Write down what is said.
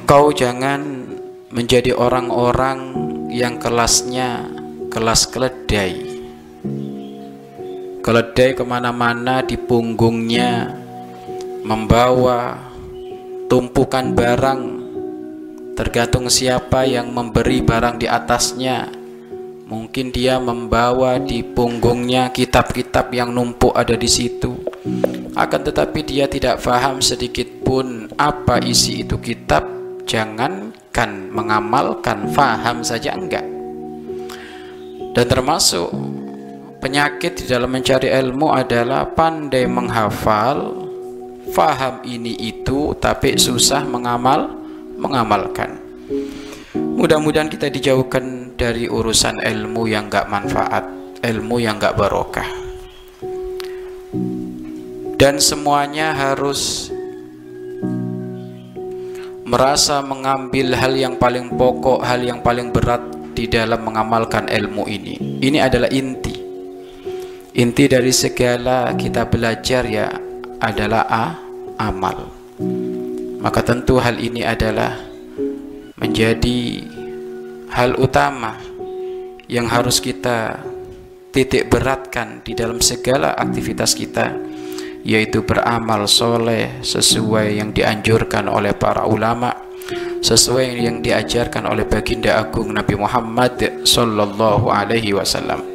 engkau jangan menjadi orang-orang yang kelasnya kelas keledai. Keledai ke mana-mana di punggungnya membawa tumpukan barang tergantung siapa yang memberi barang di atasnya. Mungkin dia membawa di punggungnya kitab-kitab yang numpuk ada di situ. Akan tetapi dia tidak paham sedikit pun apa isi itu kitab jangankan mengamalkan faham saja enggak dan termasuk Penyakit di dalam mencari ilmu adalah pandai menghafal, faham ini itu, tapi susah mengamal, mengamalkan. Mudah-mudahan kita dijauhkan dari urusan ilmu yang gak manfaat, ilmu yang gak barokah. Dan semuanya harus merasa mengambil hal yang paling pokok, hal yang paling berat di dalam mengamalkan ilmu ini. Ini adalah inti Inti dari segala kita belajar ya adalah a, amal. Maka tentu hal ini adalah menjadi hal utama yang harus kita titik beratkan di dalam segala aktivitas kita yaitu beramal soleh sesuai yang dianjurkan oleh para ulama sesuai yang diajarkan oleh baginda agung Nabi Muhammad sallallahu alaihi wasallam